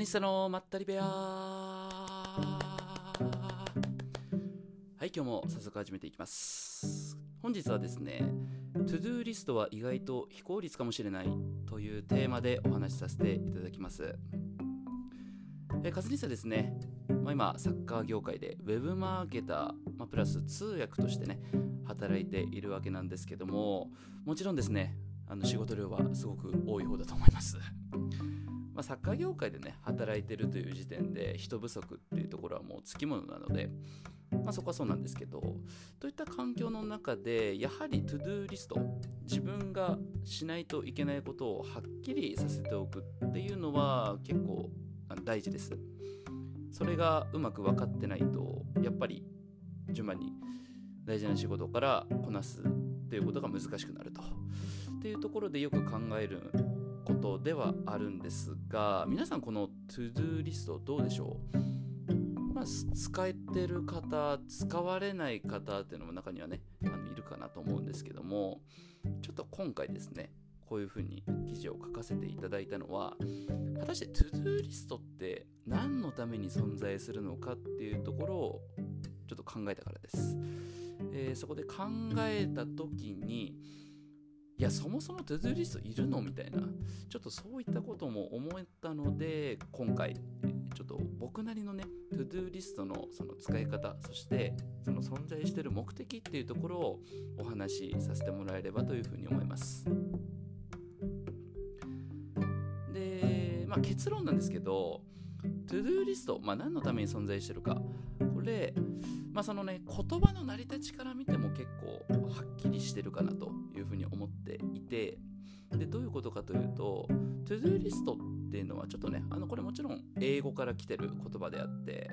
ニスタのまったり部屋。はい今日も早速始めていきます。本日はですねトゥドゥリストは意外と非効率かもしれないというテーマでお話しさせていただきます。えカズニスタですね、まあ、今サッカー業界でウェブマーケター、まあ、プラス通訳としてね働いているわけなんですけどももちろんですねあの仕事量はすごく多い方だと思います。まあ、サッカー業界でね働いてるという時点で人不足っていうところはもうつきものなので、まあ、そこはそうなんですけどといった環境の中でやはり ToDo リスト自分がしないといけないことをはっきりさせておくっていうのは結構大事です。それがうまく分かってないとやっぱり順番に大事な仕事からこなすっていうことが難しくなると。っていうところでよく考えることではあるんですが皆さんこの To-Do リストどうでしょう、まあ、使えてる方使われない方っていうのも中にはねあのいるかなと思うんですけどもちょっと今回ですねこういうふうに記事を書かせていただいたのは果たして To-Do リストって何のために存在するのかっていうところをちょっと考えたからです、えー、そこで考えた時にいやそもそもトゥドゥリストいるの？みたいな。ちょっとそういったことも思ったので今回ちょっと僕なりのねトゥドゥリストのその使い方そしてその存在してる目的っていうところをお話しさせてもらえればというふうに思います。でまあ結論なんですけどトゥドゥリスト、まあ、何のために存在してるか。これ、まあ、そのね言葉の成り立ちから見ても結構はっきりしてるかなというふうに思っていてでどういうことかというと To Do リストっていうのはちょっとねあのこれもちろん英語から来てる言葉であって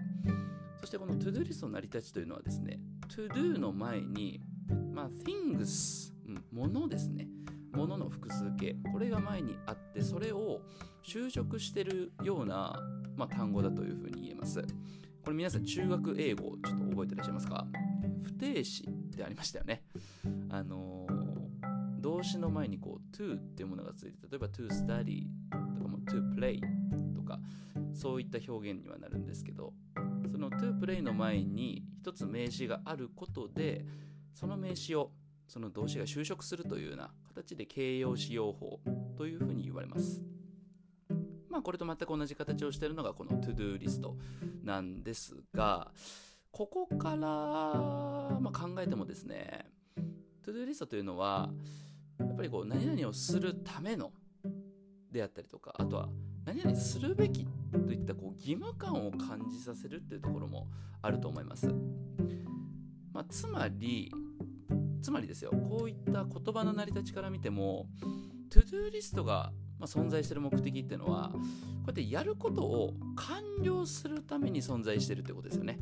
そしてこの To Do リストの成り立ちというのはですね To Do の前に、まあ、Things、ものですね。ものの複数形。これが前にあってそれを就職してるような、まあ、単語だというふうに言えます。これ皆さん中学英語ちょっと覚えてらっしゃいますか？不定詞ってありましたよねあのー、動詞の前にこう to っていうものがついて例えば to study とかも to play とかそういった表現にはなるんですけどその to play の前に一つ名詞があることでその名詞をその動詞が就職するというような形で形容詞用法というふうに言われます。まあ、これと全く同じ形をしているのがこの To-Do リストなんですが、ここから、まあ、考えてもですね、To-Do リストというのは、やっぱりこう何々をするためのであったりとか、あとは何々するべきといったこう義務感を感じさせるっていうところもあると思います。まあ、つまり、つまりですよ、こういった言葉の成り立ちから見ても、 ToDo リストがまあ、存在してる目的っていうのはこうやってやることを完了するために存在してるってことですよね。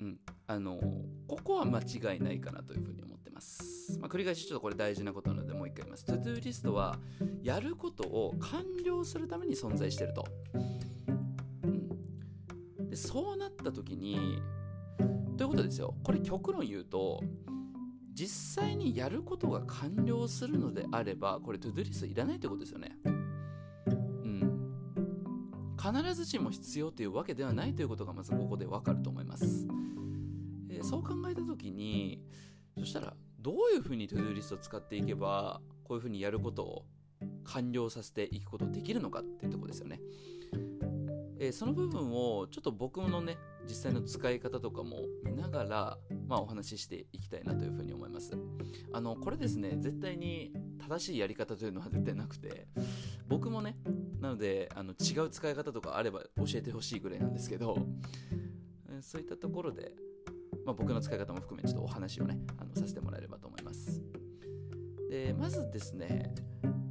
うん、あのここは間違いないかなというふうに思ってます。まあ、繰り返しちょっとこれ大事なことなのでもう一回言います。 ToDo リストはやることを完了するために存在してると。うん、でそうなった時にということですよ。これ極論言うと実際にやることが完了するのであればこれトゥドゥリストいらないということですよね。うん。必ずしも必要というわけではないということがまずここでわかると思います。えー、そう考えた時にそしたらどういうふうにトゥドゥリストを使っていけばこういうふうにやることを完了させていくことできるのかっていうとこですよね。えー、その部分をちょっと僕のね実際の使い方とかも見ながら、まあ、お話ししていきたいなというふうに思います。あのこれですね絶対に正しいやり方というのは絶対なくて僕もねなのであの違う使い方とかあれば教えてほしいぐらいなんですけどそういったところで、まあ、僕の使い方も含めちょっとお話をねあのさせてもらえればと思います。でまずですね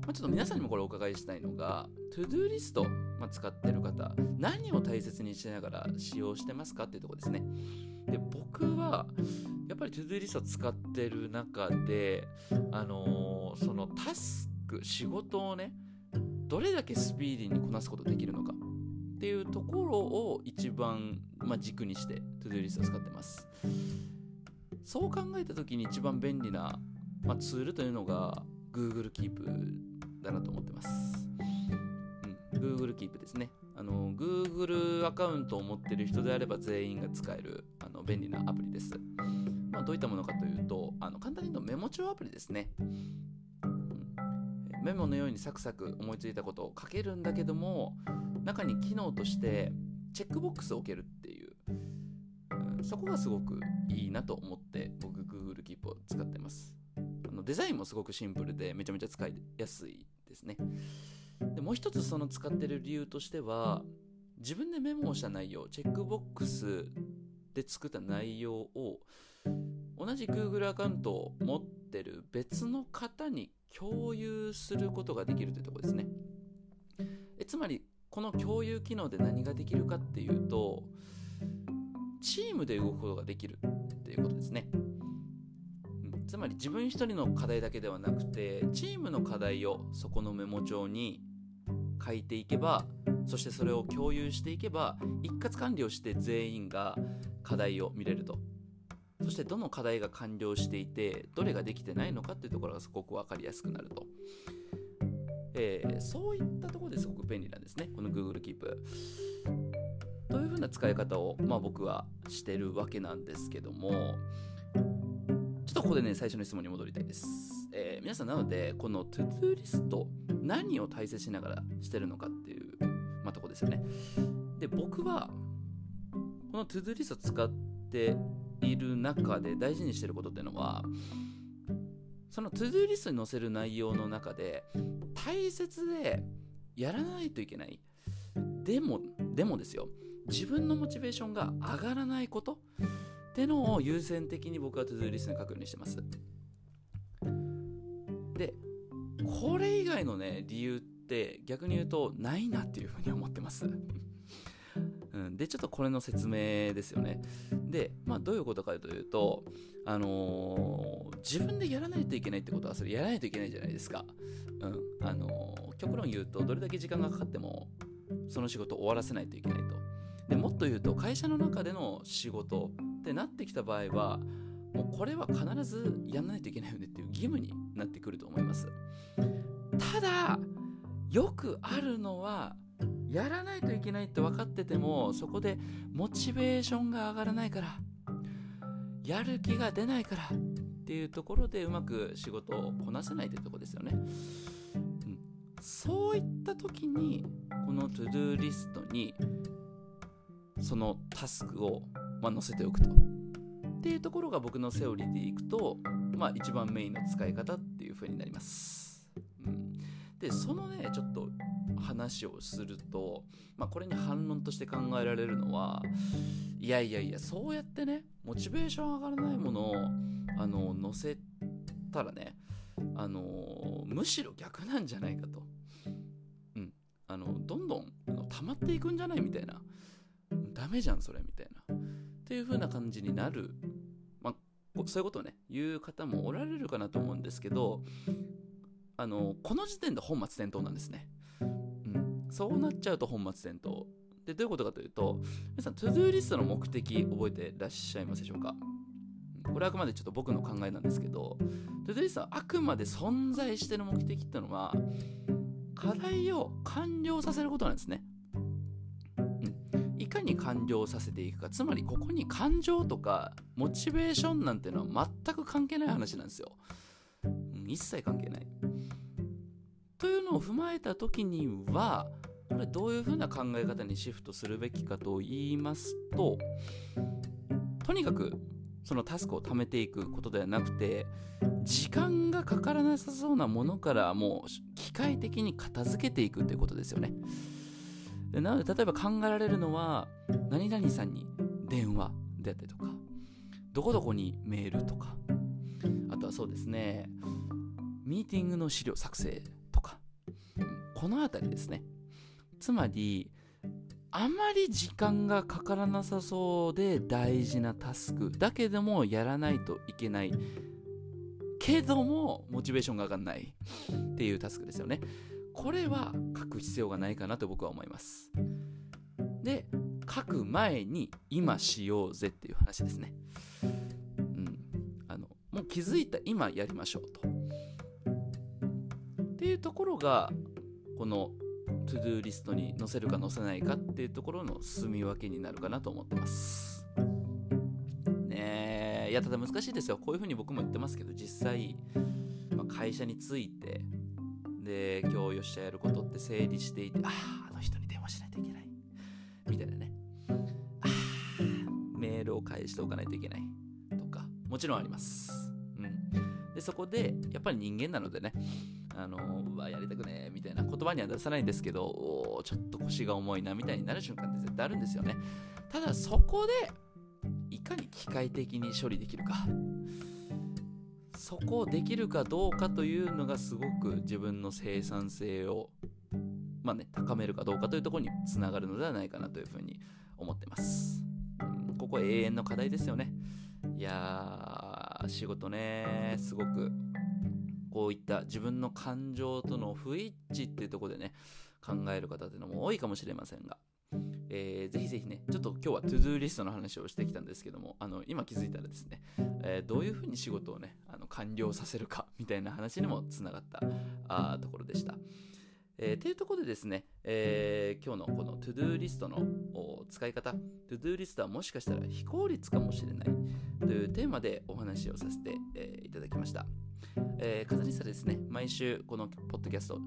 まあ、ちょっと皆さんにもこれお伺いしたいのが、 ToDo リスト、まあ、使ってる方、何を大切にしながら使用してますかっていうところですね。で、僕は、やっぱり ToDo リスト使ってる中で、あのー、そのタスク、仕事をね、どれだけスピーディーにこなすことできるのかっていうところを一番、まあ、軸にして ToDo リストを使ってます。そう考えた時に一番便利な、まあ、ツールというのが Google Keep だなと思ってます。うん、Google Keep ですね。あの Google アカウントを持ってる人であれば全員が使えるあの便利なアプリです。まあ、どういったものかというと、あの簡単に言うとメモ帳アプリですね。メモのようにサクサク思いついたことを書けるんだけども中に機能としてチェックボックスを置けるっていう、うん、そこがすごくいいなと思って僕 Google Keep を使ってますあのデザインもすごくシンプルでめちゃめちゃ使いやすいですね。でもう一つその使ってる理由としては自分でメモをした内容チェックボックスで作った内容を同じ Google アカウントを持ってる別の方に共有することができるというところですね。えつまりこの共有機能で何ができるかっていうとチームで動くことができるっていうことですね、つまり自分一人の課題だけではなくてチームの課題をそこのメモ帳に書いていけばそしてそれを共有していけば一括管理をして全員が課題を見れると。そしてどの課題が完了していてどれができてないのかっていうところがすごく分かりやすくなると、えー、そういったところですごく便利なんですねこの Google Keep というふうな使い方を、まあ、僕はしてるわけなんですけどもとここでね最初の質問に戻りたいです、えー、皆さんなのでこの ToDo リスト何を大切しながらしてるのかっていう、まあ、とこですよね。で僕はこの ToDo リスト使っている中で大事にしてることっていうのはその ToDo リストに載せる内容の中で大切でやらないといけない。でもでもですよ。自分のモチベーションが上がらないこと。ってのを優先的に僕は ToDo リストに書くようにしてます。でこれ以外のね理由って逆に言うとないなっていうふうに思ってます。うん、でちょっとこれの説明ですよね。で、まあ、どういうことかというと、あのー、自分でやらないといけないってことはそれやらないといけないじゃないですか、うん。あのー、極論言うとどれだけ時間がかかってもその仕事を終わらせないといけないと。でもっと言うと会社の中での仕事ってなってきた場合はもうこれは必ずやらないといけないよねっていう義務になってくると思います。ただよくあるのはやらないといけないって分かっててもそこでモチベーションが上がらないからやる気が出ないからっていうところでうまく仕事をこなせないというところですよね、うん、そういった時にこの ToDo リストにそのタスクを、まあ、載せておくと。っていうところが僕のセオリーでいくと、まあ、一番メインの使い方っていう風になります、うん、でそのねちょっと話をすると、まあ、これに反論として考えられるのはいやいやいやそうやってねモチベーション上がらないものをあの載せたらねあのむしろ逆なんじゃないかと、うん、あのどんどん溜まっていくんじゃないみたいな。ダメじゃんそれみたいな。っていう風な感じになる、まあ、そういうことをね。言う方もおられるかなと思うんですけどあのこの時点で本末転倒なんですね。うん。そうなっちゃうと本末転倒。でどういうことかというと皆さん ToDo リストの目的覚えてらっしゃいますでしょうか？これはあくまでちょっと僕の考えなんですけど ToDo リストはあくまで存在してる目的っていうのは課題を完了させることなんですね、に完了させていくか。つまりここに感情とかモチベーションなんてのは全く関係ない話なんですよ、一切関係ない。というのを踏まえた時にはこれどういうふうな考え方にシフトするべきかと言いますととにかくそのタスクを貯めていくことではなくて時間がかからなさそうなものからもう機械的に片付けていくということですよね。でなので例えば考えられるのは何々さんに電話であったりとかどこどこにメールとかあとはそうですねミーティングの資料作成とかこの辺りですね。つまりあまり時間がかからなさそうで大事なタスクだけでもやらないといけないけどもモチベーションが上がらないっていうタスクですよね。これは書く必要がないかなと僕は思います。で書く前に今しようぜっていう話ですね。うん。あのもう気づいた今やりましょうと。っていうところがこの todo リストに載せるか載せないかっていうところの住み分けになるかなと思ってます。ねえ。いやただ難しいですよ。こういうふうに僕も言ってますけど実際、まあ、会社についてで今日よっしゃやることって整理していてあああの人に電話しないといけない。みたいなね。ああメールを返しておかないといけない。とかもちろんあります。うん。でそこでやっぱり人間なのでねあのうわやりたくねみたいな言葉には出さないんですけどおちょっと腰が重いなみたいになる瞬間って絶対あるんですよね。ただそこでいかに機械的に処理できるか。そこをできるかどうかというのがすごく自分の生産性をまあね高めるかどうかというところにつながるのではないかなというふうに思ってます、うん、ここ永遠の課題ですよね。いやー仕事ねすごくこういった自分の感情との不一致っていうとこでね考える方っていうのも多いかもしれませんが、えー、ぜひぜひねちょっと今日は todo リストの話をしてきたんですけどもあの今気づいたらですね、えー、どういうふうに仕事をね完了させるかみたいな話にもつながったあところでした。えー、というところでですね、えー、今日のこの To-Do リストの使い方、To-Do リストはもしかしたら非効率かもしれないというテーマでお話をさせて、えー、いただきました。えー、カズニスタですね、毎週このポッドキャスト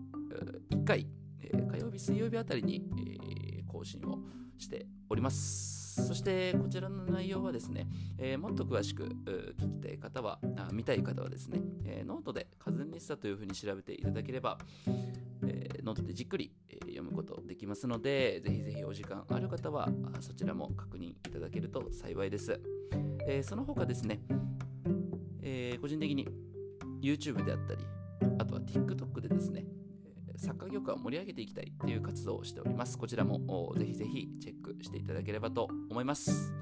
1回、えー、火曜日、水曜日あたりに、えー、更新をしております。そしてこちらの内容はですね、えー、もっと詳しく聞きたい方は、あ見たい方はですね、えー、ノートでカズニスタというふうに調べていただければ、えー、ノートでじっくり、え、読むことできますので、ぜひぜひお時間ある方はそちらも確認いただけると幸いです。え、その他ですね、え、個人的に YouTube であったり、あとは TikTok でですね、サッカー業界を盛り上げていきたいという活動をしております。こちらもぜひぜひチェックしていただければと思います。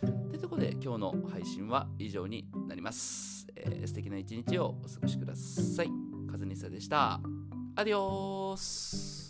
というところで今日の配信は以上になります。えー、素敵な一日をお過ごしください。カズニサでした。アディオース